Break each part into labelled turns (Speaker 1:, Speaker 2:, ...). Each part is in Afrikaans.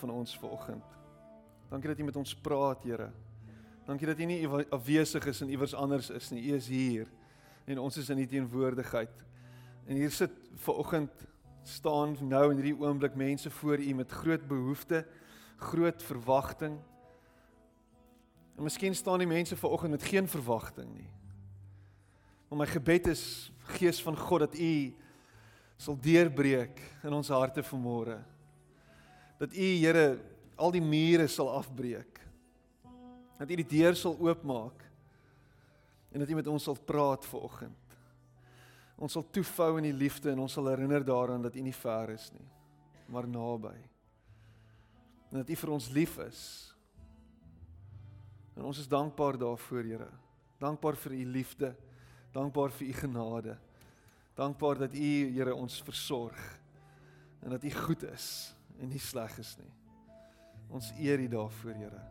Speaker 1: van ons vanoggend. Dankie dat U met ons praat, Here. Dankie dat U nie afwesig is en iewers anders is nie. U is hier en ons is in U teenwoordigheid. En hier sit vanoggend staan nou in hierdie oomblik mense voor U met groot behoeftes, groot verwagting. En miskien staan die mense vanoggend met geen verwagting nie. Maar my gebed is Gees van God dat U sal deurbreek in ons harte vanmôre. Dat U Here al die mure sal afbreek. Dat U die deur sal oopmaak en dat U met ons sal praat vanoggend. Ons sal toefou in die liefde en ons sal herinner daaraan dat U nie ver is nie, maar naby. En dat U vir ons lief is. En ons is dankbaar daarvoor, Here. Dankbaar vir U liefde. Dankbaar vir U genade. Dankbaar dat U, Here, ons versorg en dat U goed is en nie sleg is nie. Ons eer U daarvoor, Here.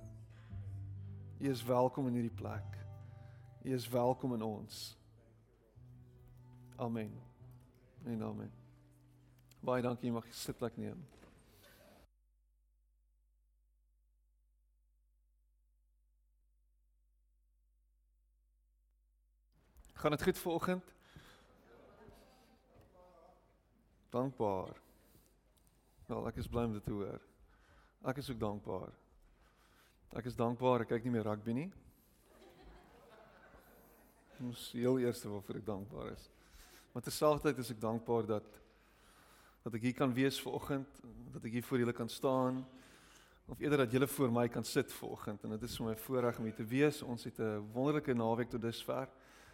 Speaker 1: U is welkom in hierdie plek. U is welkom in ons. Amen. En amen. Baie dankie, mag jy sit plek neem. Gaan dit goed vanoggend? Dankbaar. Wel, ek is bly om dit te hoor. Ek is ook dankbaar. Ek is dankbaar ek kyk nie meer rugby nie. Ons heel eerste waarvoor ek dankbaar is. Maar terselfdertyd is ek dankbaar dat dat ek hier kan wees vanoggend, dat ek hier voor julle kan staan of eerder dat julle voor my kan sit vanoggend en dit is vir my voorreg om hier te wees. Ons het 'n wonderlike naweek tot dusver.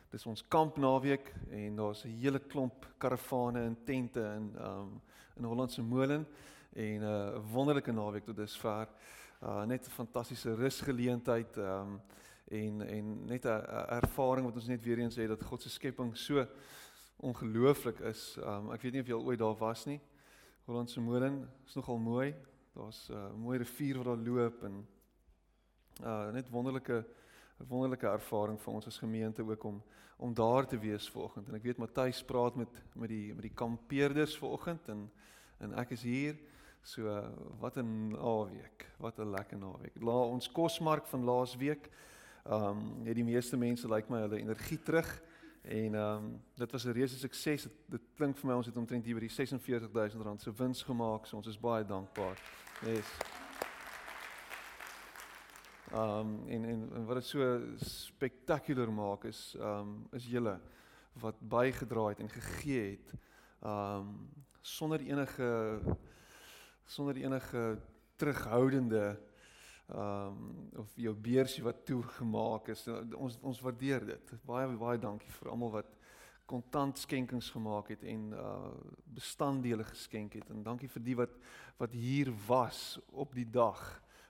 Speaker 1: Dis ons kamp naweek en daar's 'n hele klomp karavane en tente in um in Hollandse Molen en 'n uh, wonderlike naweek tot dusver. Uh net 'n fantastiese rusgeleentheid um en en net 'n ervaring wat ons net weer eens sê dat God se skepping so ongelooflik is. Um ek weet nie of jy al ooit daar was nie. Hollandse Molen is nogal mooi. Daar's 'n uh, mooi rivier wat daar loop en uh net wonderlike 'n wonderlike ervaring vir ons as gemeente ook om om daar te wees vanoggend. En ek weet Matthys praat met met die met die kampeerders vanoggend en en ek is hier. So wat 'n naweek. Wat 'n lekker naweek. La ons kosmark van laas week. Ehm um, het die meeste mense lyk like my hulle energie terug en ehm um, dit was 'n reuse sukses. Dit, dit klink vir my ons het omtrent hier by die 46000 rand se wins gemaak. So ons is baie dankbaar. Yes. Um, en, en en wat dit so spektakulêr maak is um, is julle wat bygedra het en gegee het. Um, sonder enige sonder enige terughoudende um, of jou beursie wat toegemaak is. Ons ons waardeer dit. Baie baie dankie vir almal wat kontant skenkings gemaak het en uh bestanddele geskenk het en dankie vir die wat wat hier was op die dag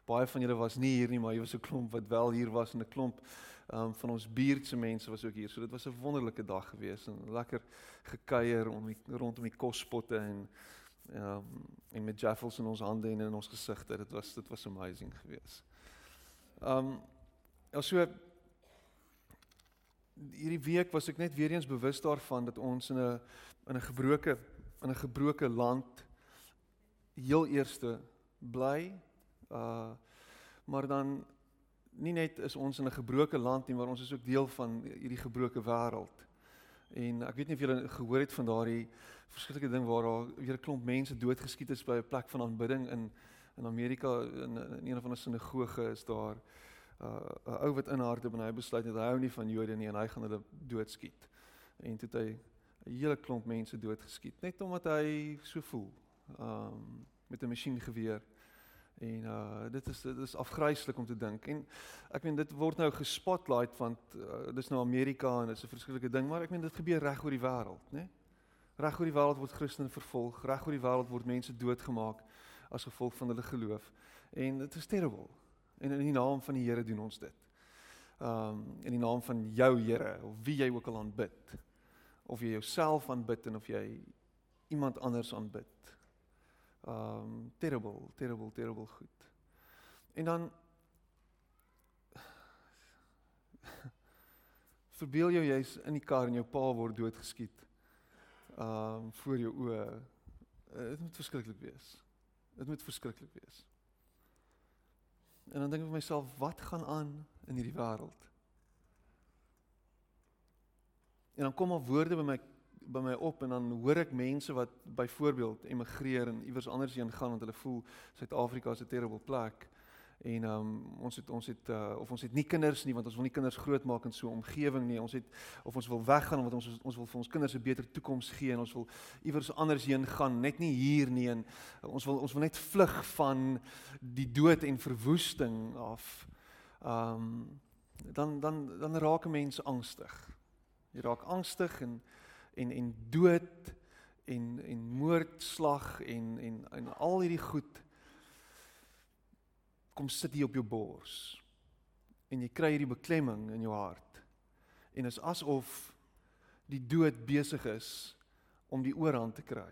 Speaker 1: baie van julle was nie hier nie, maar jy was 'n klomp wat wel hier was en 'n klomp um, van ons buurtse mense was ook hier. So dit was 'n wonderlike dag geweest en lekker gekuier om die, rondom die kospotte en um, en met jaffels in ons hande en in ons gesigte. Dit was dit was amazing geweest. Um ja so hierdie week was ek net weer eens bewus daarvan dat ons in 'n in 'n gebroke in 'n gebroke land heel eerste bly Uh maar dan nie net is ons in 'n gebroke land nie, maar ons is ook deel van hierdie gebroke wêreld. En ek weet nie of julle gehoor het van daardie verskriklike ding waar daar weer 'n klomp mense doodgeskiet is by 'n plek van aanbidding in in Amerika in, in een van die sinagoge is daar uh, 'n uh, ou wat inhardop en hy besluit net hy hou nie van Jode nie en hy gaan hulle doodskiet. En toe het hy 'n hele klomp mense doodgeskiet net omdat hy so voel. Um met 'n masjiengeweer En uh dit is dit is afgryslik om te dink. En ek meen dit word nou gespotlight want uh, dis nou Amerika en dit is 'n verskillike ding, maar ek meen dit gebeur reg oor die wêreld, né? Nee? Reg oor die wêreld word Christene vervolg, reg oor die wêreld word mense doodgemaak as gevolg van hulle geloof. En dit is terrible. En in die naam van die Here doen ons dit. Um in die naam van jou Here of wie jy ook al aanbid. Of jy jouself aanbid en of jy iemand anders aanbid um terrible, terrible, terrible goed. En dan verbeel jou jy's in die kar en jou pa word doodgeskiet. Um voor jou oë. Uh, dit moet verskriklik wees. Dit moet verskriklik wees. En dan dink ek vir myself, wat gaan aan in hierdie wêreld? En dan kom al woorde by my by my op en dan hoor ek mense wat byvoorbeeld emigreer en iewers anders heen gaan want hulle voel Suid-Afrika is 'n terrible plek. En um, ons het ons het uh, of ons het nie kinders nie want ons wil nie kinders grootmaak in so 'n omgewing nie. Ons het of ons wil weggaan want ons ons wil vir ons kinders 'n beter toekoms gee en ons wil iewers anders heen gaan, net nie hier nie en ons wil ons wil net vlug van die dood en verwoesting af. Ehm um, dan dan dan raak mense angstig. Jy raak angstig en en en dood en en moordslag en en en al hierdie goed kom sit hier op jou bors. En jy kry hierdie beklemming in jou hart. En is asof die dood besig is om die oorhand te kry.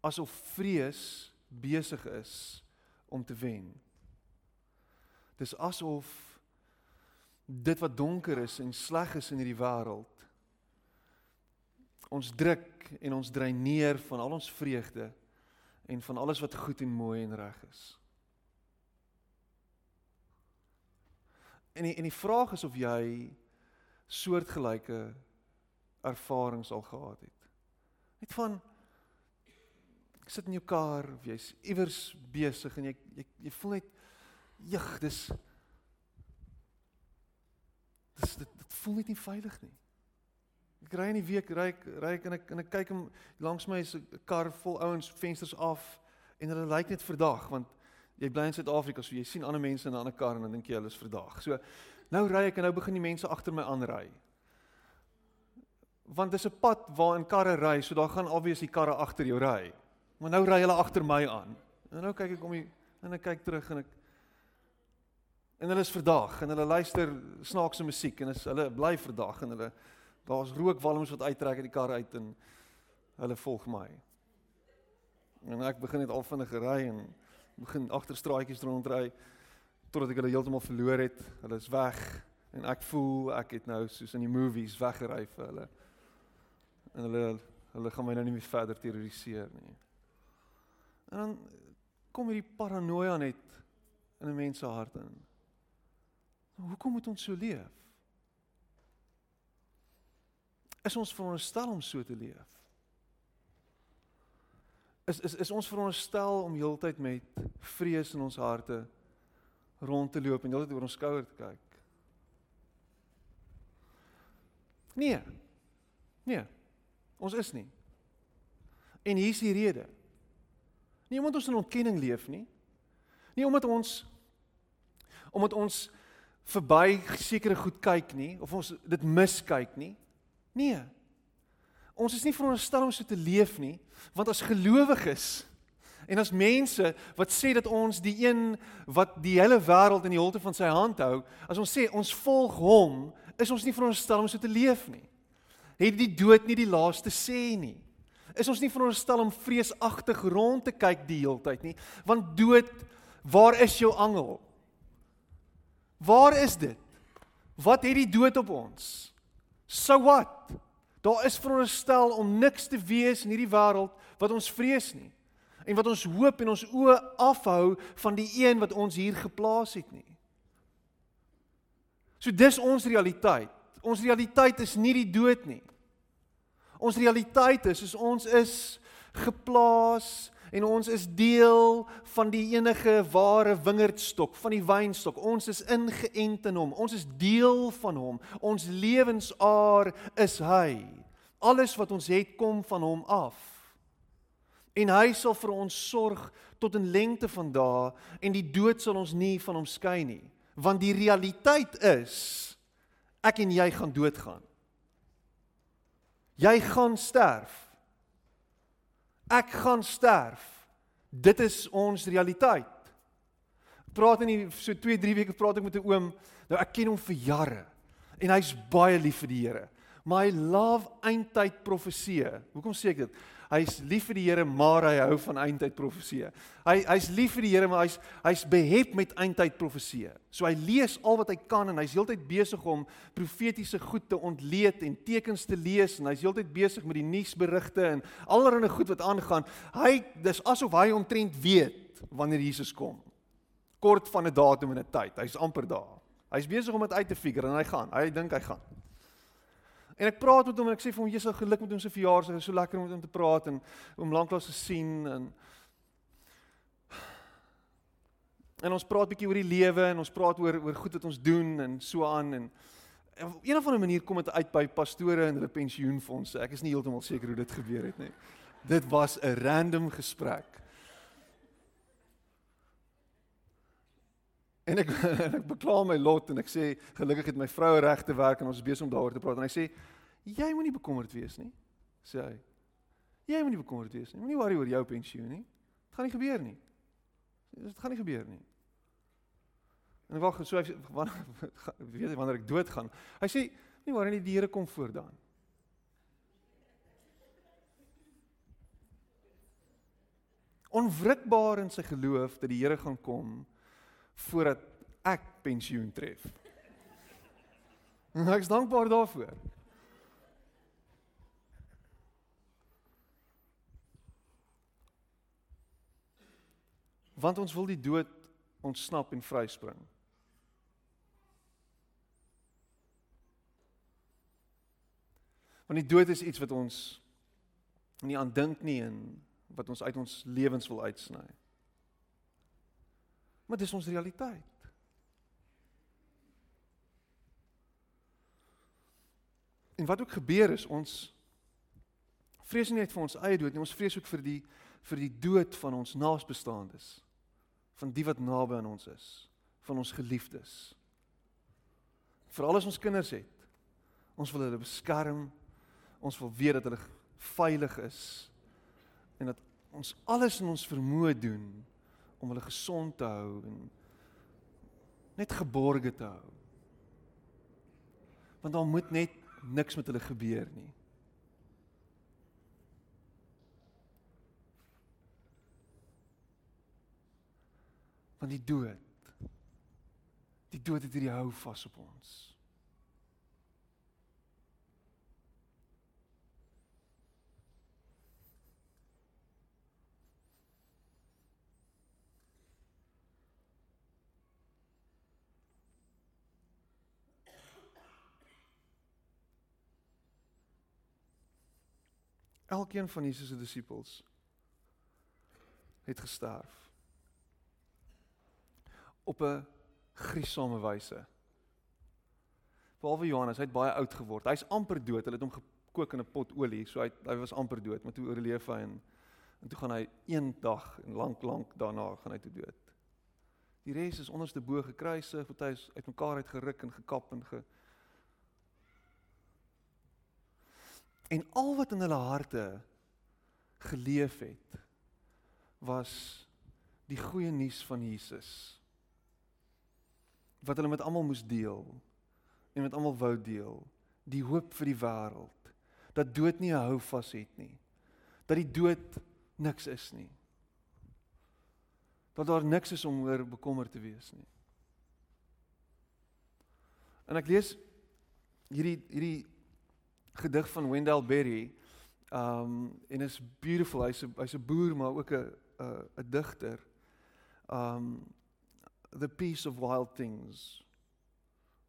Speaker 1: Asof vrees besig is om te wen. Dis asof dit wat donker is en sleg is in hierdie wêreld ons druk en ons dreineer van al ons vreugde en van alles wat goed en mooi en reg is. En die, en die vraag is of jy soortgelyke ervarings al gehad het. Net van ek sit in jou kar of jy's iewers besig en jy jy, jy voel net jig, dis dis dit, dit voel net nie veilig nie. Ek ry in die week ry ek ry ek en ek en ek kyk hom langs my is 'n kar vol ouens vensters af en hulle lyk net verdag want jy bly in Suid-Afrika so jy sien ander mense in 'n ander kar en dan dink jy hulle is verdag. So nou ry ek en nou begin die mense agter my aanry. Want dis 'n pad waarin karre ry, so daar gaan obviously karre agter jou ry. Maar nou ry hulle agter my aan. En nou kyk ek om die en ek kyk terug en ek en hulle is verdag en hulle luister snaakse musiek en is hulle bly verdag en hulle daar's rookwalms wat uittrek uit die kar uit en hulle volg my. En ek begin net al vinniger ry en begin agter straatjies rondry totdat ek hulle heeltemal verloor het. Hulle is weg en ek voel ek het nou soos in die movies weggery vir hulle. En hulle hulle gaan my nou nie meer verder terroriseer nie. En dan kom hierdie paranoia net in 'n mens se hart in. Hoekom moet ons so leef? Is ons veronderstel om so te leef? is is is ons veronderstel om heeltyd met vrees in ons harte rond te loop en heeltyd oor ons skouer te kyk. Nee. Nee. Ons is nie. En hier is die rede. Nie omdat ons in ontkenning leef nie. Nie omdat ons omdat ons verby sekere goed kyk nie of ons dit miskyk nie. Nee ons is nie veronderstel om so te leef nie, want as gelowiges en as mense wat sê dat ons die een wat die hele wêreld in die holte van sy hand hou, as ons sê ons volg hom, is ons nie veronderstel om so te leef nie. Het die dood nie die laaste sê nie. Is ons nie veronderstel om vreesagtig rond te kyk die heeltyd nie, want dood, waar is jou angel? Waar is dit? Wat het die dood op ons? So what? Daar is veronderstel om niks te wees in hierdie wêreld wat ons vrees nie en wat ons hoop en ons oë afhou van die een wat ons hier geplaas het nie. So dis ons realiteit. Ons realiteit is nie die dood nie. Ons realiteit is is ons is geplaas en ons is deel van die enige ware wingerdstok, van die wynstok. Ons is ingeënt in hom. Ons is deel van hom. Ons lewensaar is hy. Alles wat ons het kom van hom af. En hy sal vir ons sorg tot in lengte van dae en die dood sal ons nie van hom skei nie. Want die realiteit is ek en jy gaan doodgaan. Jy gaan sterf. Ek gaan sterf. Dit is ons realiteit. Praat in die so 2, 3 weke praat ek met 'n oom. Nou ek ken hom vir jare en hy's baie lief vir die Here. Maar hy love eindtyd profeseë. Hoekom sê ek dit? Hy's lief vir die Here, maar hy hou van eindtyd profeseë. Hy hy's lief vir die Here, maar hy's hy's behep met eindtyd profeseë. So hy lees al wat hy kan en hy's heeltyd besig om profetiese goed te ontleed en tekens te lees en hy's heeltyd besig met die nuusberigte en allerlei goed wat aangaan. Hy dis asof hy omtrent weet wanneer Jesus kom. Kort van 'n datum en 'n tyd. Hy's amper daar. Hy's besig om dit uit te figure en hy gaan. Hy dink hy gaan. En ek praat met hom en ek sê vir hom jy's geluk met hom se verjaarsdag. Dit is so lekker om met hom te praat en om lanklaas te sien en En ons praat bietjie oor die lewe en ons praat oor oor goed wat ons doen en so aan en op een of ander manier kom dit uit by pastore en hulle pensioenfonde. Ek is nie heeltemal seker hoe dit gebeur het nie. Dit was 'n random gesprek. En ek en ek bekla my lot en ek sê gelukkig het my vrou regte werk en ons is besig om daaroor te praat en hy sê jy moenie bekommerd wees nie. Sê hy. Jy moenie bekommerd wees nie. Moenie worry oor jou pensioen nie. Dit gaan nie gebeur nie. Dit gaan nie gebeur nie. En ek wag so hy weet wanneer ek dood gaan. Hy sê nie waar nie die Here kom voor dan. Onwrikbaar in sy geloof dat die Here gaan kom voordat ek pensioen tref. En ek is dankbaar daarvoor. Want ons wil die dood ontsnap en vryspring. Want die dood is iets wat ons nie aandink nie en wat ons uit ons lewens wil uitsny. Maar dis ons realiteit. En wat ook gebeur is ons vrees nie net vir ons eie dood nie, ons vrees ook vir die vir die dood van ons naasbestaandes, van die wat naby aan ons is, van ons geliefdes. Vir al ons kinders het, ons wil hulle beskerm ons wil weet dat hulle veilig is en dat ons alles in ons vermoë doen om hulle gesond te hou en net geborge te hou. Want daar moet net niks met hulle gebeur nie. Want die dood die dood het hierdie hou vas op ons. Elkeen van Jesus se disippels het gesterf. Op 'n griesame wyse. Behalwe Johannes, hy het baie oud geword. Hy's amper dood. Hulle het hom gekook in 'n pot olie, so hy hy was amper dood, maar toe oorleef hy en en toe gaan hy een dag en lank lank daarna gaan hy te dood. Die res is onderste bo gekruisig, party is uitmekaar uitgeruk en gekap en ge En al wat in hulle harte geleef het was die goeie nuus van Jesus. Wat hulle met almal moes deel en met almal wou deel, die hoop vir die wêreld dat dood nie 'n hou vas het nie. Dat die dood niks is nie. Dat daar niks is om oor bekommerd te wees nie. En ek lees hierdie hierdie gedig van Wendell Berry. Um en is beautiful. Hy's 'n hy's 'n boer maar ook 'n 'n digter. Um The Peace of Wild Things.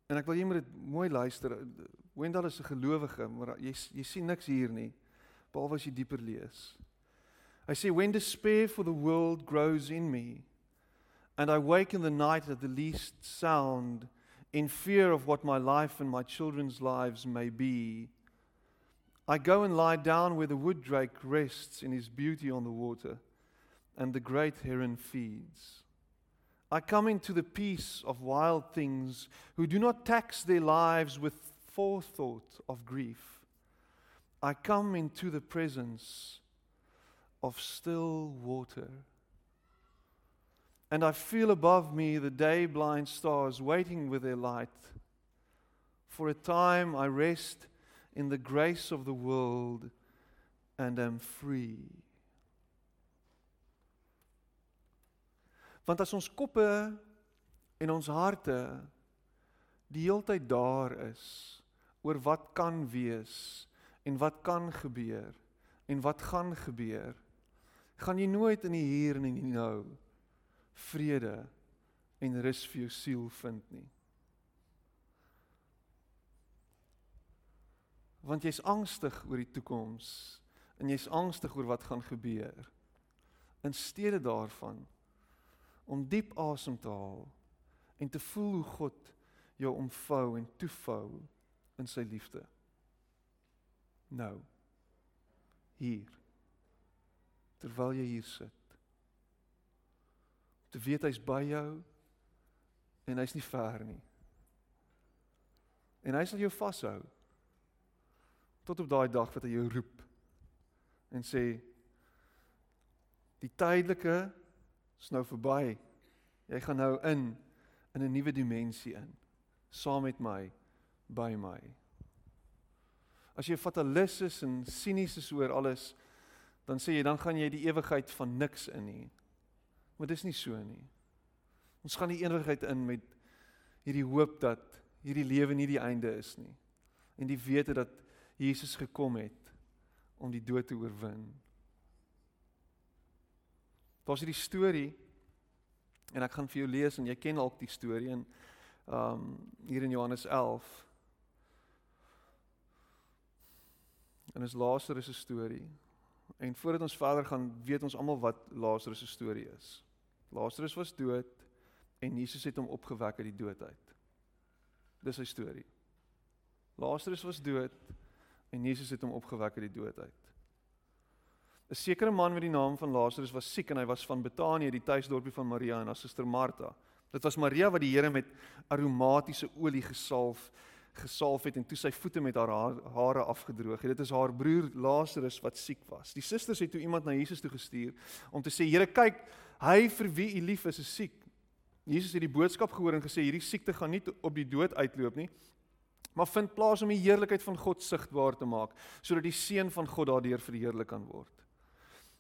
Speaker 1: En ek wil jy moet dit mooi luister. Wendell is 'n gelowige, maar jy jy sien niks hier nie behalwe as jy dieper lees. Hy sê when despair for the world grows in me and I wake in the night at the least sound in fear of what my life and my children's lives may be I go and lie down where the wood drake rests in his beauty on the water, and the great heron feeds. I come into the peace of wild things who do not tax their lives with forethought of grief. I come into the presence of still water. And I feel above me the day blind stars waiting with their light. For a time I rest in the grace of the world and am free. Want as ons koppe en ons harte die heeltyd daar is oor wat kan wees en wat kan gebeur en wat gaan gebeur, gaan jy nooit in die hier en in die nou vrede en rus vir jou siel vind nie. Want jy's angstig oor die toekoms en jy's angstig oor wat gaan gebeur. In steede daarvan om diep asem te haal en te voel hoe God jou omvou en toefou in sy liefde. Nou. Hier. Terwyl jy hier sit. Te weet hy's by jou en hy's nie ver nie. En hy sal jou vashou tot op daai dag wat hy jou roep en sê die tydelike is nou verby. Jy gaan nou in in 'n nuwe dimensie in saam met my by my. As jy fatalis is en sinies is oor alles, dan sê jy dan gaan jy die ewigheid van niks in hê. Maar dis nie so nie. Ons gaan die ewigheid in met hierdie hoop dat hierdie lewe nie die einde is nie. En die wete dat Jesus gekom het om die dood te oorwin. Daar's hierdie storie en ek gaan vir jou lees en jy ken al die storie en um hier in Johannes 11. En is Lazarus se storie. En voordat ons verder gaan, weet ons almal wat Lazarus se storie is. Lazarus was dood en Jesus het hom opgewek uit die dood uit. Dis sy storie. Lazarus was dood en Jesus het hom opgewek uit die dood uit. 'n Sekere man met die naam van Lazarus was siek en hy was van Betanië, die tuisdorpie van Maria en haar suster Martha. Dit was Maria wat die Here met aromatiese olie gesalf gesalf het en toe sy voete met haar hare afgedroog het. Dit is haar broer Lazarus wat siek was. Die susters het toe iemand na Jesus toe gestuur om te sê: "Here, kyk, hy vir wie u lief is, is siek." Jesus het die boodskap gehoor en gesê: "Hierdie siekte gaan nie op die dood uitloop nie, maar vind plaas om die heerlikheid van God sigbaar te maak, sodat die seun van God daardeur verheerlik kan word."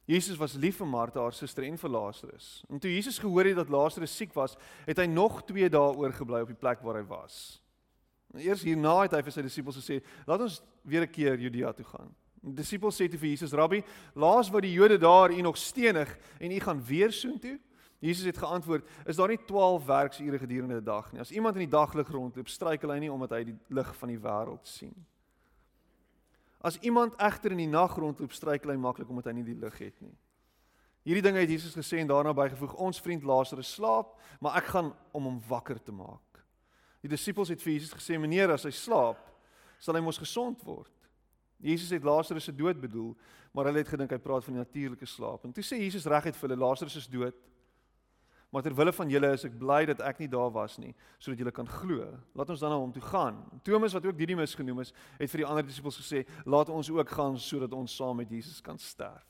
Speaker 1: Jesus was lief vir Martha, haar suster en vir Lazarus. En toe Jesus gehoor het dat Lazarus siek was, het hy nog 2 dae oorgebly op die plek waar hy was. En eers hierna het hy vir sy disippels gesê: "Laat ons weer 'n keer Judea toe gaan." Die disippels sê toe vir Jesus: "Rabbi, laas wat die Jode daar u nog stenig en u gaan weer soontoe?" Jesus het geantwoord: "Is daar nie 12 werksure gedurende 'n dag nie? As iemand in die daglig rondloop, struikel hy nie omdat hy die lig van die wêreld sien nie." As iemand egter in die nag rondloop, struikel hy maklik omdat hy nie die lig het nie. Hierdie dinge het Jesus gesê en daarna bygevoeg: Ons vriend Lazarus slaap, maar ek gaan om hom wakker te maak. Die disippels het vir Jesus gesê: "Meneer, as hy slaap, sal hy mos gesond word." Jesus het Lazarus se dood bedoel, maar hulle het gedink hy praat van die natuurlike slaap. En toe sê Jesus reguit vir hulle: "Lazarus is dood. Maar ter wille van julle is ek bly dat ek nie daar was nie, sodat julle kan glo. Laat ons dan na hom toe gaan. Thomas wat ook Didimus genoem is, het vir die ander disippels gesê, "Laat ons ook gaan sodat ons saam met Jesus kan sterf."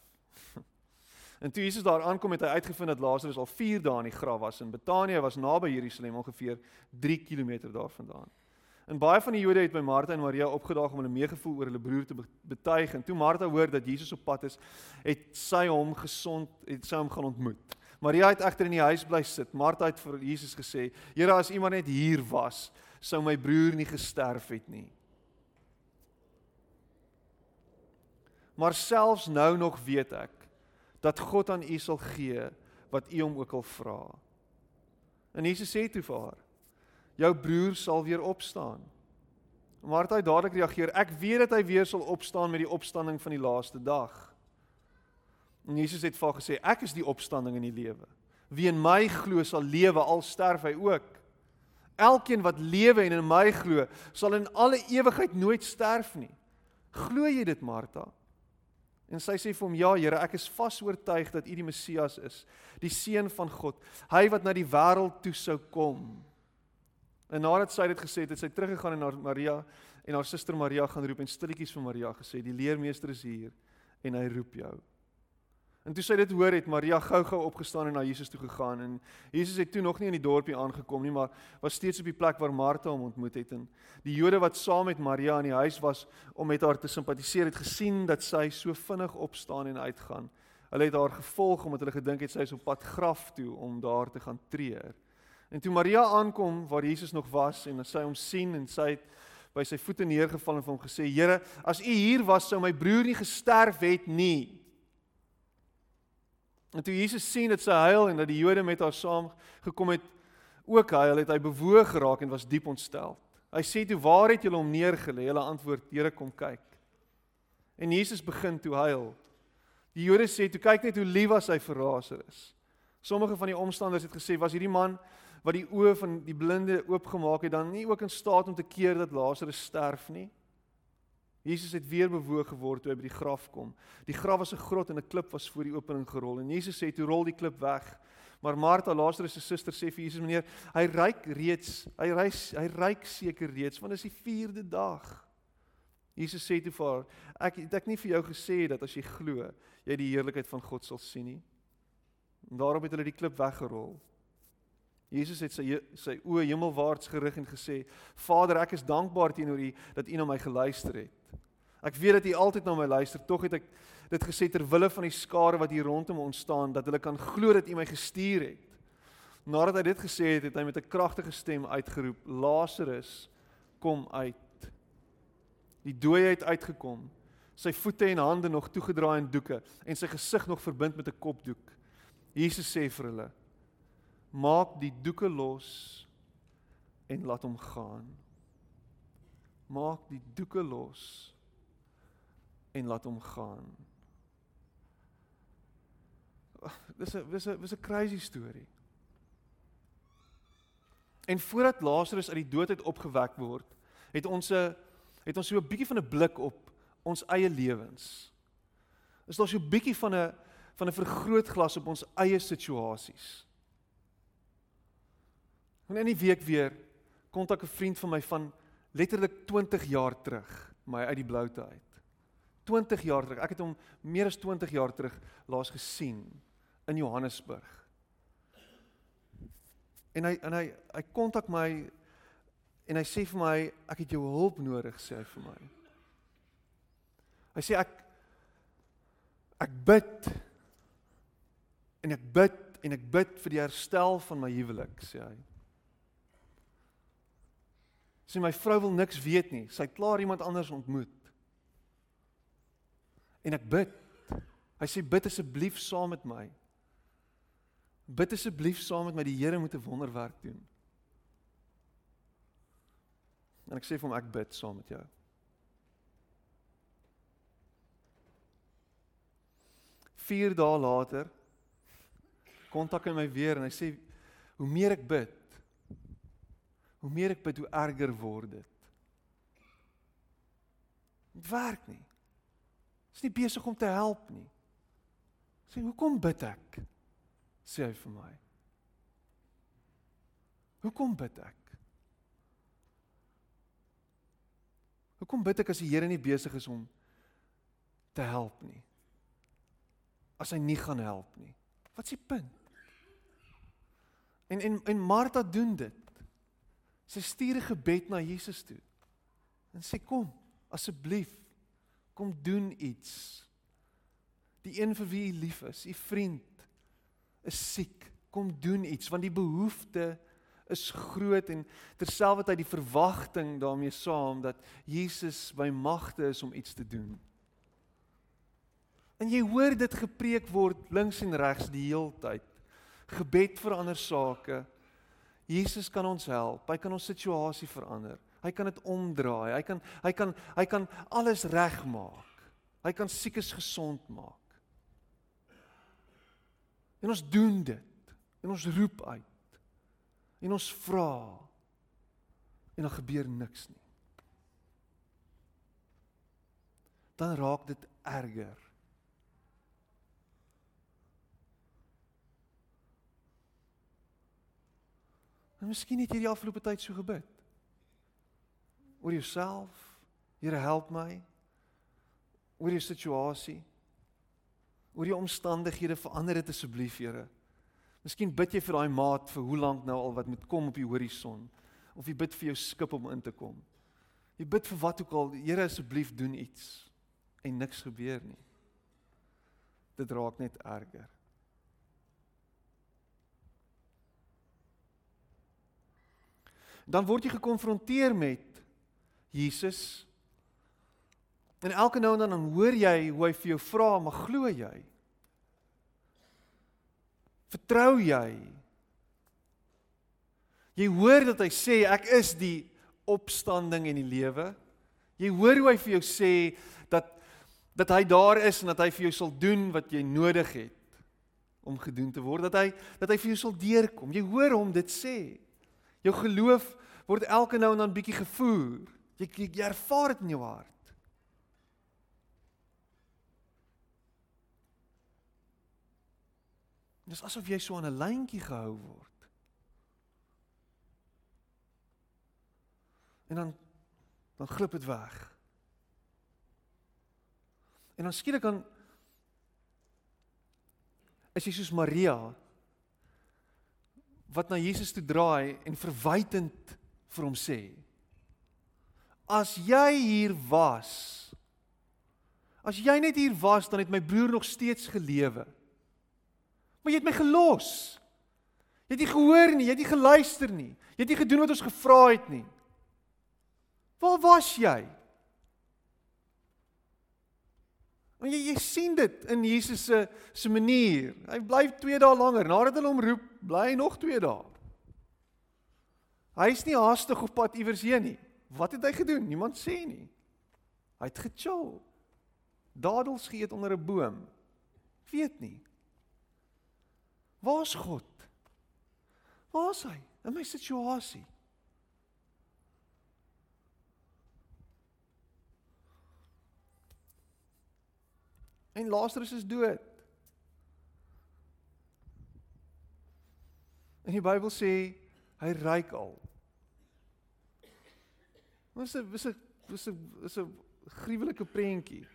Speaker 1: en toe Jesus daar aankom het hy uitgevind dat Lazarus al 4 dae in die graf was en Betanië was naby Jerusalem ongeveer 3 km daarvandaan. En baie van die Jode het by Martha en Maria opgedaag om hulle meegevoel oor hulle broer te betuig en toe Martha hoor dat Jesus op pad is, het sy hom gesond, het sy hom gaan ontmoet. Maria het egter in die huis bly sit. Martha het vir Jesus gesê: "Here, as iemand net hier was, sou my broer nie gesterf het nie." Maar selfs nou nog weet ek dat God aan u sal gee wat u hom ook al vra. En Jesus sê toe vir haar: "Jou broer sal weer opstaan." Martha het dadelik reageer: "Ek weet dat hy weer sal opstaan met die opstanding van die laaste dag." En Jesus het vir haar gesê ek is die opstanding en die lewe. Wie in my glo sal lewe al sterf hy ook. Elkeen wat lewe en in my glo sal in alle ewigheid nooit sterf nie. Glo jy dit Martha? En sy sê vir hom ja Here, ek is vas oortuig dat U die Messias is, die seun van God, hy wat na die wêreld toe sou kom. En nadat sy dit gesê het, het sy teruggegaan en na Maria en haar suster Maria gaan roep en stilletjies vir Maria gesê, die leermeester is hier en hy roep jou. En toe sy dit hoor het Maria gou-gou opgestaan en na Jesus toe gegaan en Jesus het toe nog nie in die dorpie aangekom nie maar was steeds op die plek waar Martha hom ontmoet het en die Jode wat saam met Maria in die huis was om met haar te simpatiseer het gesien dat sy so vinnig opstaan en uitgaan. Hulle het haar gevolg omdat hulle gedink het sy is op pad graf toe om daar te gaan treur. En toe Maria aankom waar Jesus nog was en sy hom sien en sy het by sy voete neergeval en vir hom gesê: "Here, as U hier was, sou my broer nie gesterf het nie." En toe Jesus sien dat sy huil en dat die Jode met haar saam gekom het ook hulle het hy bewoog geraak en was diep ontstel. Hy sê toe: "Waar het julle hom neergelê?" Hulle antwoord: "Here, kom kyk." En Jesus begin toe huil. Die Jode sê toe kyk net hoe lief was hy vir Lazarus. Sommige van die omstanders het gesê was hierdie man wat die oë van die blinde oopgemaak het dan nie ook in staat om te keer dat Lazarus sterf nie. Jesus het weer bewoog geword toe hy by die graf kom. Die graf was 'n grot en 'n klip was voor die opening gerol en Jesus sê toe rol die klip weg. Maar Martha, Lazarus se suster sê vir Jesus: "Meneer, hy ryk reeds, hy reis, hy ryk seker reeds want dit is die 4de dag." Jesus sê toe vir haar: "Ek het ek nie vir jou gesê dat as jy glo, jy die heerlikheid van God sal sien nie?" En daarop het hulle die klip weggerol. Jesus het sy sy oë hemelwaarts gerig en gesê: "Vader, ek is dankbaar teenoor U dat U na my geluister het. Ek weet dat U altyd na my luister, tog het ek dit gesê ter wille van die skare wat hier rondom ons staan, dat hulle kan glo dat U my gestuur het." Nadat hy dit gesê het, het hy met 'n kragtige stem uitgeroep: "Lazarus, kom uit." Die dooie het uitgekom, sy voete en hande nog toegedraai in doeke en sy gesig nog verbind met 'n kopdoek. Jesus sê vir hulle: Maak die doeke los en laat hom gaan. Maak die doeke los en laat hom gaan. Dis 'n dis 'n dis 'n crazy storie. En voordat Lazarus uit die dood uit opgewek word, het ons 'n het ons so 'n bietjie van 'n blik op ons eie lewens. Is daar so 'n bietjie van 'n van 'n vergrootglas op ons eie situasies. En in die week weer kontak 'n vriend van my van letterlik 20 jaar terug, my uit die bloute uit. 20 jaar terug. Ek het hom meer as 20 jaar terug laas gesien in Johannesburg. En hy en hy hy kontak my en hy sê vir my ek het jou hulp nodig sê hy vir my. Hy sê ek ek bid en ek bid en ek bid vir die herstel van my huwelik sê hy. Sy my vrou wil niks weet nie. Sy het klaar iemand anders ontmoet. En ek bid. Hy sê bid asseblief saam met my. Bid asseblief saam met my. Die Here moet 'n wonderwerk doen. En ek sê vir hom ek bid saam met jou. Vier dae later kontak hy my weer en hy sê hoe meer ek bid, hoe meer ek bid, hoe erger word dit. Dit werk nie. Is nie besig om te help nie. Sê hoekom bid ek? Sê hy vir my. Hoekom bid ek? Hoekom bid ek as die Here nie besig is om te help nie? As hy nie gaan help nie. Wat is die punt? En en en Martha doen dit. Sy stuur 'n gebed na Jesus toe. En sê kom, asseblief, kom doen iets. Die een vir wie jy lief is, u vriend is siek. Kom doen iets want die behoefte is groot en terselfdertyd die verwagting daarmee saam dat Jesus by magte is om iets te doen. En jy hoor dit gepreek word links en regs die heeltyd. Gebed vir ander sake, Jesus kan ons help. Hy kan ons situasie verander. Hy kan dit omdraai. Hy kan hy kan hy kan alles regmaak. Hy kan siekes gesond maak. En ons doen dit. En ons roep uit. En ons vra. En dan gebeur niks nie. Dan raak dit erger. En miskien het jy die afgelope tyd so gebid. Oor jouself. Here help my. Oor jou situasie. Oor jou omstandighede verander dit asseblief, Here. Miskien bid jy vir daai maat vir hoe lank nou al wat moet kom op die horison of jy bid vir jou skip om in te kom. Jy bid vir wat ook al, Here asseblief doen iets en niks gebeur nie. Dit raak net erger. dan word jy gekonfronteer met Jesus. En elke nou en dan dan hoor jy hoe hy vir jou vra, "Maar glo jy? Vertrou jy?" Jy hoor dat hy sê ek is die opstanding en die lewe. Jy hoor hoe hy vir jou sê dat dat hy daar is en dat hy vir jou sal doen wat jy nodig het om gedoen te word dat hy dat hy vir jou sal deurkom. Jy hoor hom dit sê. Jou geloof word elke nou en dan bietjie gevoer. Jy, jy, jy ervaar dit in jou hart. Dit is asof jy so aan 'n lyntjie gehou word. En dan dan glip dit weg. En dan skielik dan is jy soos Maria wat na Jesus toe draai en verwytend vir hom sê: As jy hier was, as jy net hier was, dan het my broer nog steeds gelewe. Maar jy het my gelos. Jy het nie gehoor nie, jy het nie geluister nie. Jy het nie gedoen wat ons gevra het nie. Waar was jy? Want jy jy sien dit in Jesus se se manier. Hy bly 2 dae langer. Nadat hulle hom roep, bly hy nog 2 dae. Hy's nie haastig op pad iewers heen nie. Wat het hy gedoen? Niemand sê nie. Hy het gechill. Dadels geëet onder 'n boom. Weet nie. Waar's God? Waar's hy in my situasie? En Lazarus is dood. En die Bybel sê hy ryk al. Wat 'n wat 'n wat 'n wat 'n gruwelike prentjie.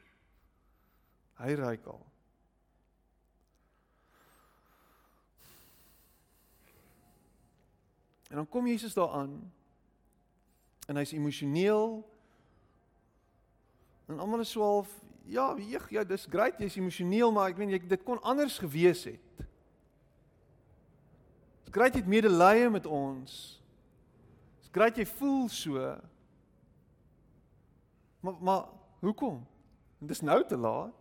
Speaker 1: Hy ryk al. En dan kom Jesus daaraan en hy's emosioneel. En almal is swaalf, ja, jeeg, ja, dis great, jy's emosioneel, maar ek meen jy dit kon anders gewees het. Dis great jy het medelee met ons. Dis great jy voel so. Maar maar hoekom? Dis nou te laat.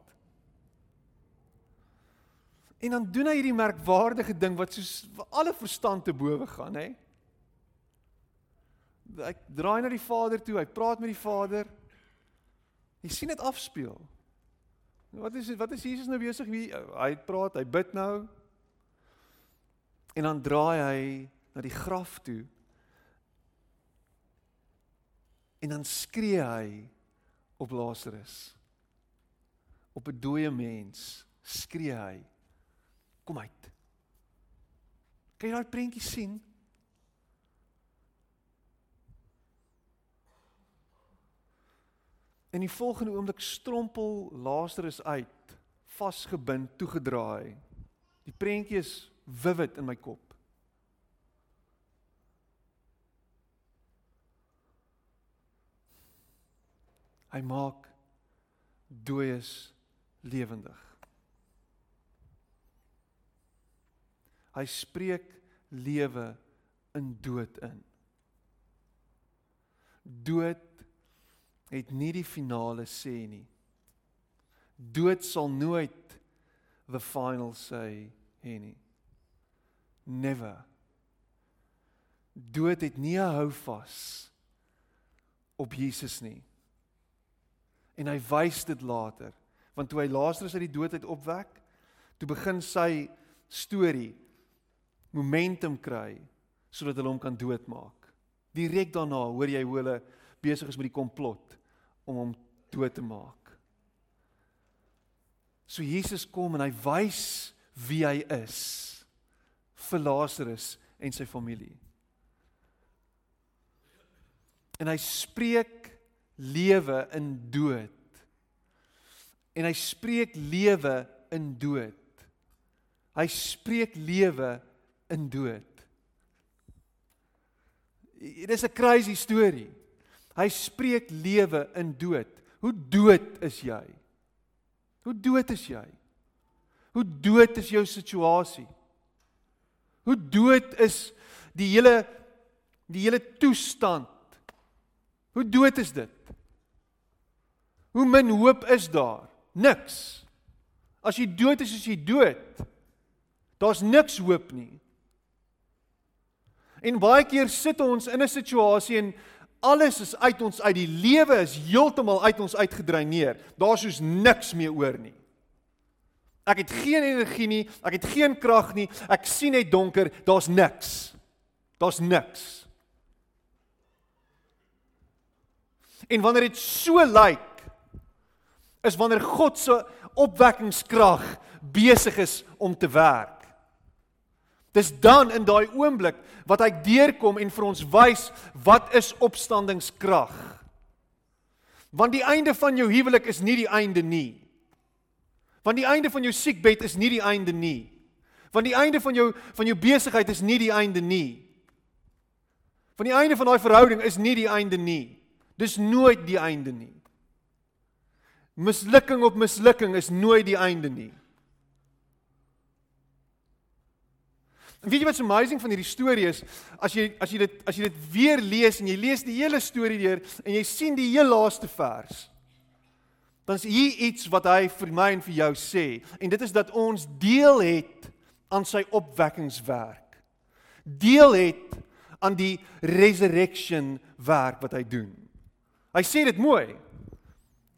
Speaker 1: En dan doen hy hierdie merkwaardige ding wat soos alle verstand te bowe gaan, hè? Hy draai na die Vader toe, hy praat met die Vader. Jy sien dit afspeel. Wat is wat is Jesus nou besig wie hy praat, hy bid nou. En dan draai hy na die graf toe. En dan skree hy op Lazarus. Op 'n dooie mens skree hy. Kom uit. Kan jy daai prentjie sien? In die volgende oomblik strompel Lazarus uit, vasgebind, toegedraai. Die prentjie is vivid in my kop. Hy maak dooies lewendig. Hy spreek lewe in dood in. Dood het nie die finale sê nie. Dood sal nooit the final say hê nie. Never. Dood het nie 'n hou vas op Jesus nie. En hy wys dit later, want toe hy Lazarus uit die dood uit opwek, toe begin sy storie momentum kry sodat hulle hom kan doodmaak. Direk daarna hoor jy hoe hulle besig is met die komplot om hom dood te maak. So Jesus kom en hy wys wie hy is vir Lazarus en sy familie. En hy spreek lewe in dood. En hy spreek lewe in dood. Hy spreek lewe in dood. Dit is 'n crazy storie. Hy spreek lewe in dood. Hoe dood is jy? Hoe dood is jy? Hoe dood is jou situasie? Hoe dood is die hele die hele toestand? Hoe dood is dit? Hoe min hoop is daar? Niks. As jy dood is, is jy dood. Daar's niks hoop nie. En baie keer sit ons in 'n situasie en alles is uit ons uit die lewe is heeltemal uit ons uitgedreineer. Daar's soos niks meer oor nie. Ek het geen energie nie, ek het geen krag nie. Ek sien net donker, daar's niks. Daar's niks. En wanneer dit so lyk, is wanneer God se opwekkingskrag besig is om te werk. Dis dan in daai oomblik wat hy deurkom en vir ons wys wat is opstandingskrag. Want die einde van jou huwelik is nie die einde nie. Want die einde van jou siekbed is nie die einde nie. Want die einde van jou van jou besigheid is nie die einde nie. Van die einde van daai verhouding is nie die einde nie. Dis nooit die einde nie. Mislukking op mislukking is nooit die einde nie. Weet jy wat's amazing van hierdie storie is as jy as jy dit as jy dit weer lees en jy lees die hele storie deur en jy sien die heel laaste vers. Dan is hier iets wat hy vir my en vir jou sê en dit is dat ons deel het aan sy opwekkingswerk. Deel het aan die resurrection werk wat hy doen. Hy sê dit mooi.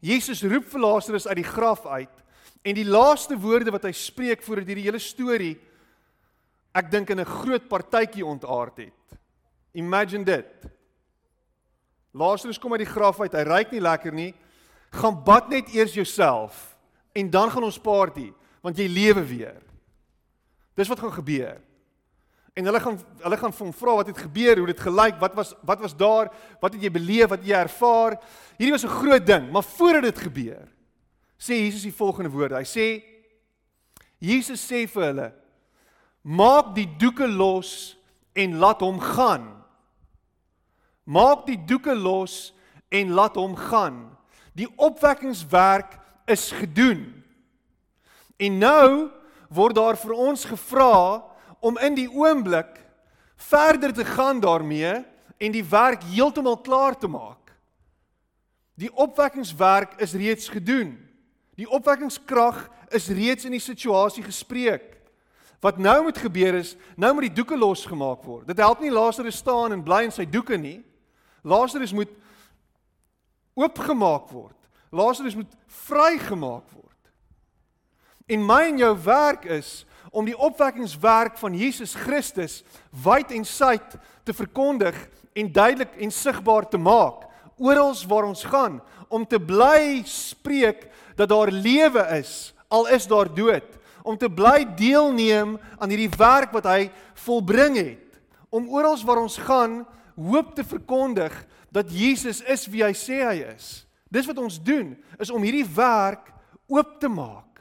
Speaker 1: Jesus roep vir Lazarus uit die graf uit en die laaste woorde wat hy spreek voor hierdie hele storie ek dink in 'n groot partytjie ontaard het. Imagine dit. Lazarus kom uit die graf uit. Hy ryk nie lekker nie. Gaan bad net eers jouself en dan gaan ons party want jy lewe weer. Dis wat gaan gebeur. En hulle gaan hulle gaan hom vra wat het gebeur, hoe dit gelyk, wat was wat was daar, wat het jy beleef, wat het jy ervaar? Hierdie was 'n groot ding, maar voordat dit gebeur, sê Jesus die volgende woorde. Hy sê Jesus sê vir hulle: Maak die doeke los en laat hom gaan. Maak die doeke los en laat hom gaan. Die opwekkingswerk is gedoen. En nou word daar vir ons gevra om in die oomblik verder te gaan daarmee en die werk heeltemal klaar te maak. Die opwekkingswerk is reeds gedoen. Die opwekkingskrag is reeds in die situasie gespreek. Wat nou moet gebeur is, nou moet die doeke losgemaak word. Dit help nie Lazarus staan en bly in sy doeke nie. Lazarus moet oopgemaak word. Lazarus moet vrygemaak word. En my en jou werk is om die opwekkingswerk van Jesus Christus wyd en suid te verkondig en duidelik en sigbaar te maak oral waar ons gaan om te bly spreek dat daar lewe is al is daar dood om te bly deelneem aan hierdie werk wat hy volbring het om oral waar ons gaan hoop te verkondig dat Jesus is wie hy sê hy is. Dis wat ons doen is om hierdie werk oop te maak,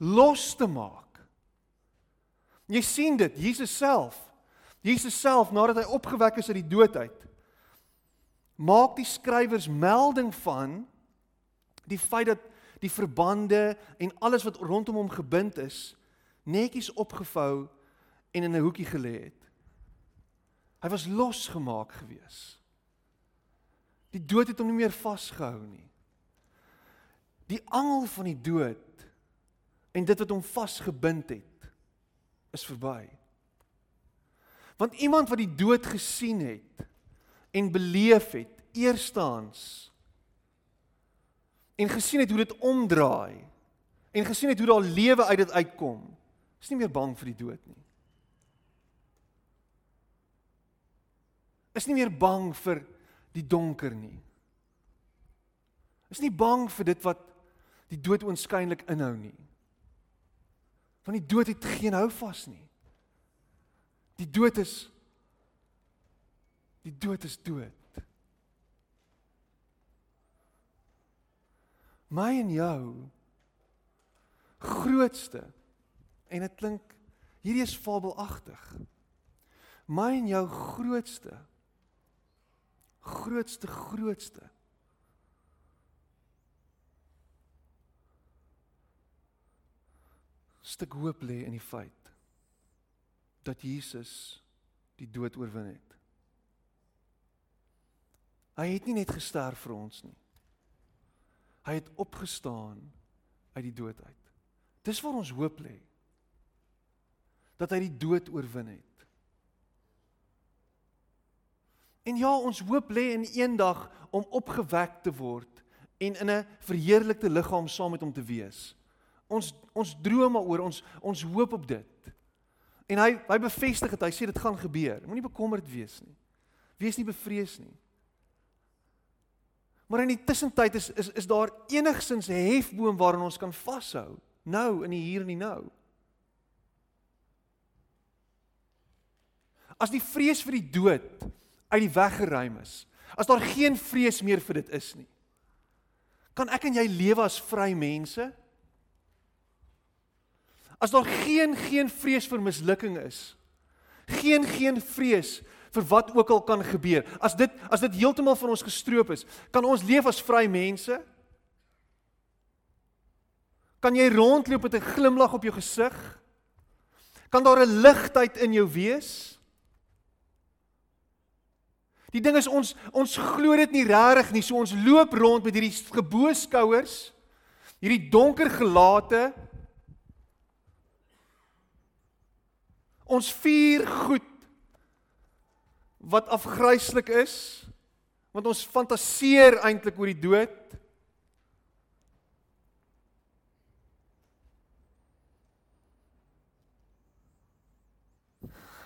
Speaker 1: los te maak. Jy sien dit, Jesus self. Jesus self nadat hy opgewek is uit die dood uit, maak die skrywers melding van die feit dat die verbande en alles wat rondom hom gebind is netjies opgevou en in 'n hoekie gelê het. Hy was losgemaak gewees. Die dood het hom nie meer vasgehou nie. Die angel van die dood en dit wat hom vasgebind het is verby. Want iemand wat die dood gesien het en beleef het, eerstens en gesien het hoe dit omdraai en gesien het hoe daar lewe uit dit uitkom, is nie meer bang vir die dood nie. Is nie meer bang vir die donker nie. Is nie bang vir dit wat die dood oënskynlik inhou nie. Want die dood het geen hou vas nie. Die dood is die dood is dood. my en jou grootste en dit klink hierdie is fabelagtig. My en jou grootste grootste grootste stuk hoop lê in die feit dat Jesus die dood oorwin het. Hy het nie net gesterf vir ons nie. Hy het opgestaan uit die dood uit. Dis waar ons hoop lê. Dat hy die dood oorwin het. En ja, ons hoop lê in eendag om opgewek te word en in 'n verheerlikte liggaam saam met hom te wees. Ons ons droom daaroor, ons ons hoop op dit. En hy hy bevestig dit. Hy sê dit gaan gebeur. Moenie bekommerd wees nie. Wees nie bevrees nie. Maar in die tussentyd is is is daar enigsins 'n hefboom waaraan ons kan vashou, nou in die hier en die nou. As die vrees vir die dood uit die weg geruim is, as daar geen vrees meer vir dit is nie, kan ek en jy lewe as vry mense? As daar geen geen vrees vir mislukking is, geen geen vrees vir wat ook al kan gebeur. As dit as dit heeltemal van ons gestroop is, kan ons leef as vry mense? Kan jy rondloop met 'n glimlag op jou gesig? Kan daar 'n ligtheid in jou wees? Die ding is ons ons glo dit nie regtig nie. So ons loop rond met hierdie geboeskouers, hierdie donker gelate. Ons vier goed wat afgryslik is want ons fantaseer eintlik oor die dood.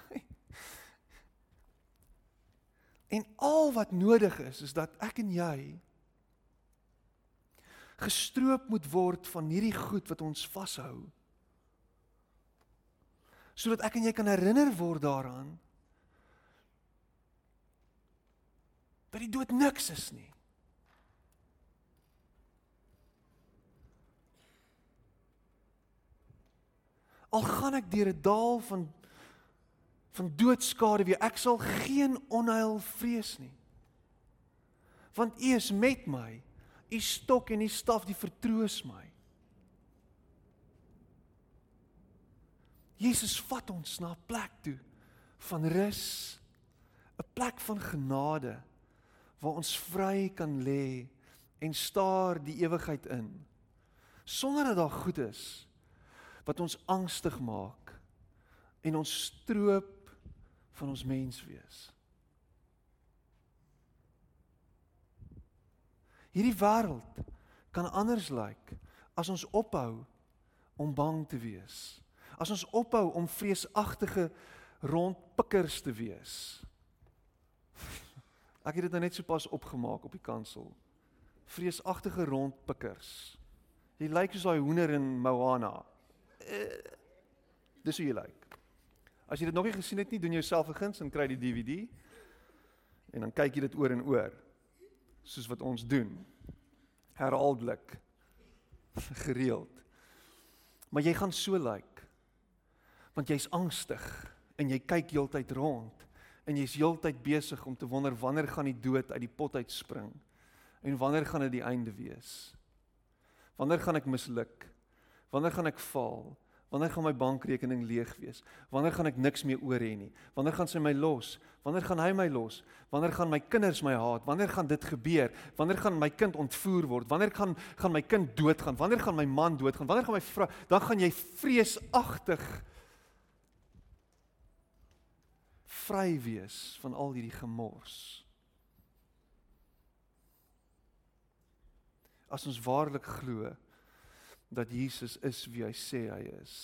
Speaker 1: En al wat nodig is is dat ek en jy gestroop moet word van hierdie goed wat ons vashou. Sodat ek en jy kan herinner word daaraan dat die dood niks is nie. Al gaan ek deur 'n dal van van doodskade weer. Ek sal geen onheil vrees nie. Want U is met my. U stok en U staf die vertroos my. Jesus vat ons na 'n plek toe van rus, 'n plek van genade waar ons vry kan lê en staar die ewigheid in sonder dat daar goed is wat ons angstig maak en ons stroop van ons mens wees. Hierdie wêreld kan anders lyk as ons ophou om bang te wees. As ons ophou om vreesagtige rondpikkers te wees. Ek het dit nou net sopas opgemaak op die kansel. Vreesagtige rondpikkers. Jy lyk soos daai hoender in Moana. Uh, dis hoe jy lyk. As jy dit nog nie gesien het nie, doen jouself 'n guns en kry die DVD. En dan kyk jy dit oor en oor. Soos wat ons doen. Herhaaldelik. Gereeld. Maar jy gaan so lyk. Like, want jy's angstig en jy kyk heeltyd rond en jy's heeltyd besig om te wonder wanneer gaan die dood uit die pot uitspring en wanneer gaan dit die einde wees? Wanneer gaan ek misluk? Wanneer gaan ek val? Wanneer gaan my bankrekening leeg wees? Wanneer gaan ek niks meer oor hê nie? Wanneer gaan sy my los? Wanneer gaan hy my los? Wanneer gaan my kinders my haat? Wanneer gaan dit gebeur? Wanneer gaan my kind ontvoer word? Wanneer gaan gaan my kind doodgaan? Wanneer gaan my man doodgaan? Wanneer gaan my vrou dan gaan jy vreesagtig vry wees van al hierdie gemors. As ons waarlik glo dat Jesus is wie hy sê hy is.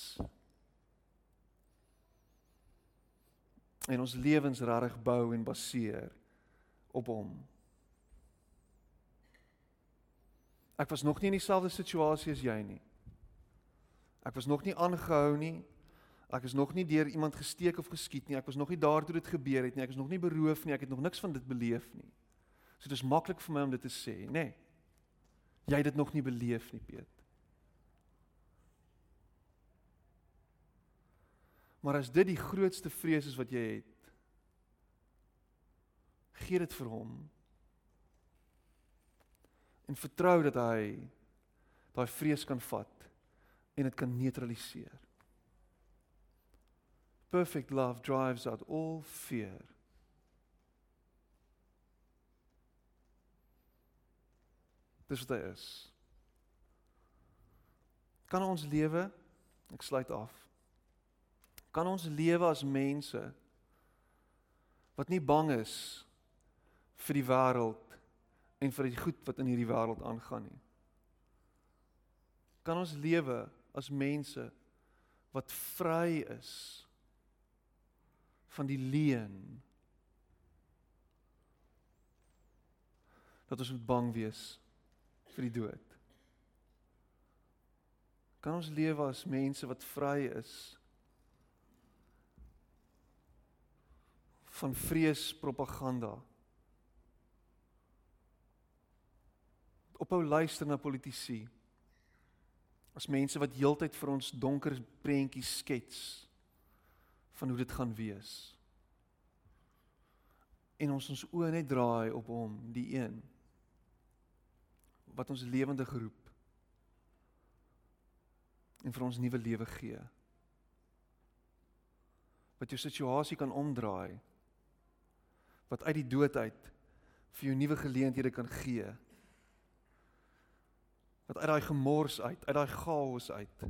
Speaker 1: En ons lewens regtig bou en baseer op hom. Ek was nog nie in dieselfde situasie as jy nie. Ek was nog nie aangehou nie. Ek is nog nie deur iemand gesteek of geskiet nie. Ek was nog nie daar toe dit gebeur het nie. Ek is nog nie beroof nie. Ek het nog niks van dit beleef nie. So dit is maklik vir my om dit te sê, nê? Nee. Jy het dit nog nie beleef nie, Piet. Maar as dit die grootste vrees is wat jy het, gee dit vir hom. En vertrou dat hy daai vrees kan vat en dit kan neutraliseer. Perfect love drives out all fear. Dis wat hy is. Kan ons lewe? Ek sluit af kan ons lewe as mense wat nie bang is vir die wêreld en vir die goed wat in hierdie wêreld aangaan nie. Kan ons lewe as mense wat vry is van die leuen dat ons moet bang wees vir die dood. Kan ons lewe as mense wat vry is van vrees propaganda? Ophou luister na politici. As mense wat heeltyd vir ons donker prentjies skets van hoe dit gaan wees. En ons ons oë net draai op hom, die een wat ons lewende geroep en vir ons nuwe lewe gee. Wat jou situasie kan omdraai. Wat uit die dood uit vir jou nuwe geleenthede kan gee. Wat uit daai gemors uit, uit daai chaos uit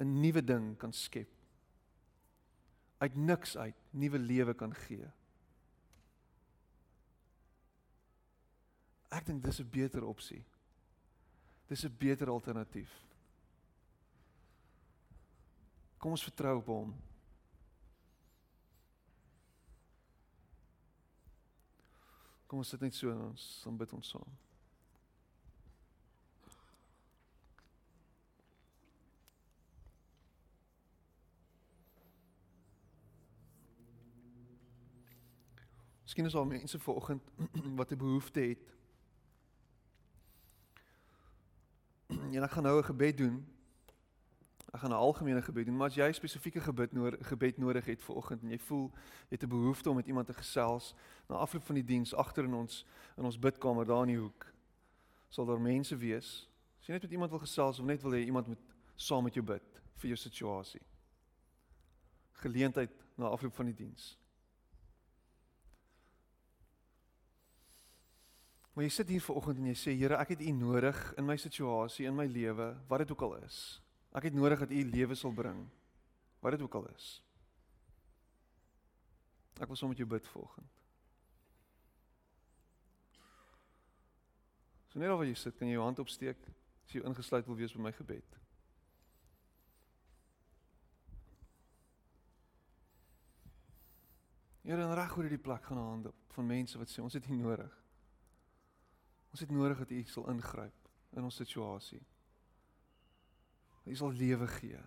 Speaker 1: 'n nuwe ding kan skep. Uit niks uit nuwe lewe kan gee. Ek dink dis 'n beter opsie. Dis 'n beter alternatief. Kom ons vertrou op hom. Kom ons sit net so en ons bid ons saam. Miskien is daar mense vanoggend wat 'n behoefte het en ek gaan nou 'n gebed doen. Ek gaan 'n algemene gebed doen, maar as jy spesifieke gebed nodig gebed nodig het vir oggend en jy voel jy het 'n behoefte om met iemand te gesels na afloop van die diens agter in ons in ons bidkamer daar in die hoek, sal daar mense wees. As jy net met iemand wil gesels of net wil hê iemand moet saam met jou bid vir jou situasie. Geleentheid na afloop van die diens. Maar jy sit hier vanoggend en jy sê Here, ek het U nodig in my situasie, in my lewe, wat dit ook al is. Ek het nodig dat U lewe sal bring. Wat dit ook al is. Ek wil saam met jou bid vanoggend. So net waar jy sit, kan jy jou hand opsteek as jy ingesluit wil wees by my gebed. Here, en reg oor hierdie plek gaan hande op van mense wat sê ons het U nodig. Ons het nodig dat U sal ingryp in ons situasie. U sal lewe gee.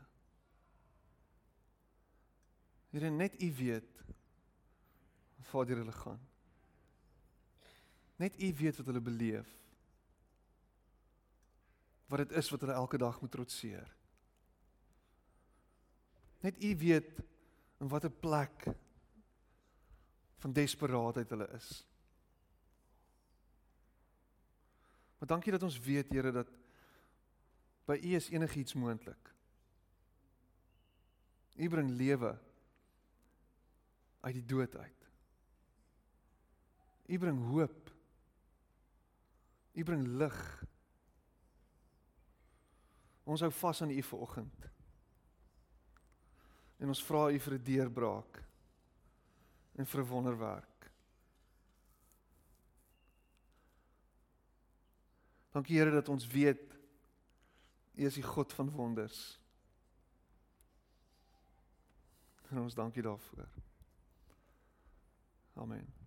Speaker 1: Here net U weet waar hulle gaan. Net U weet wat hulle beleef. Wat dit is wat hulle elke dag moet trotseer. Net U weet in watter plek van desperaatheid hulle is. Maar dankie dat ons weet Here dat by U is enigiets moontlik. U bring lewe uit die dood uit. U bring hoop. U bring lig. Ons hou vas aan U vanoggend. En ons vra U vir 'n deurbraak en vir 'n wonderwerk. Dankie Here dat ons weet U is die God van wonders. En ons dankie daarvoor. Amen.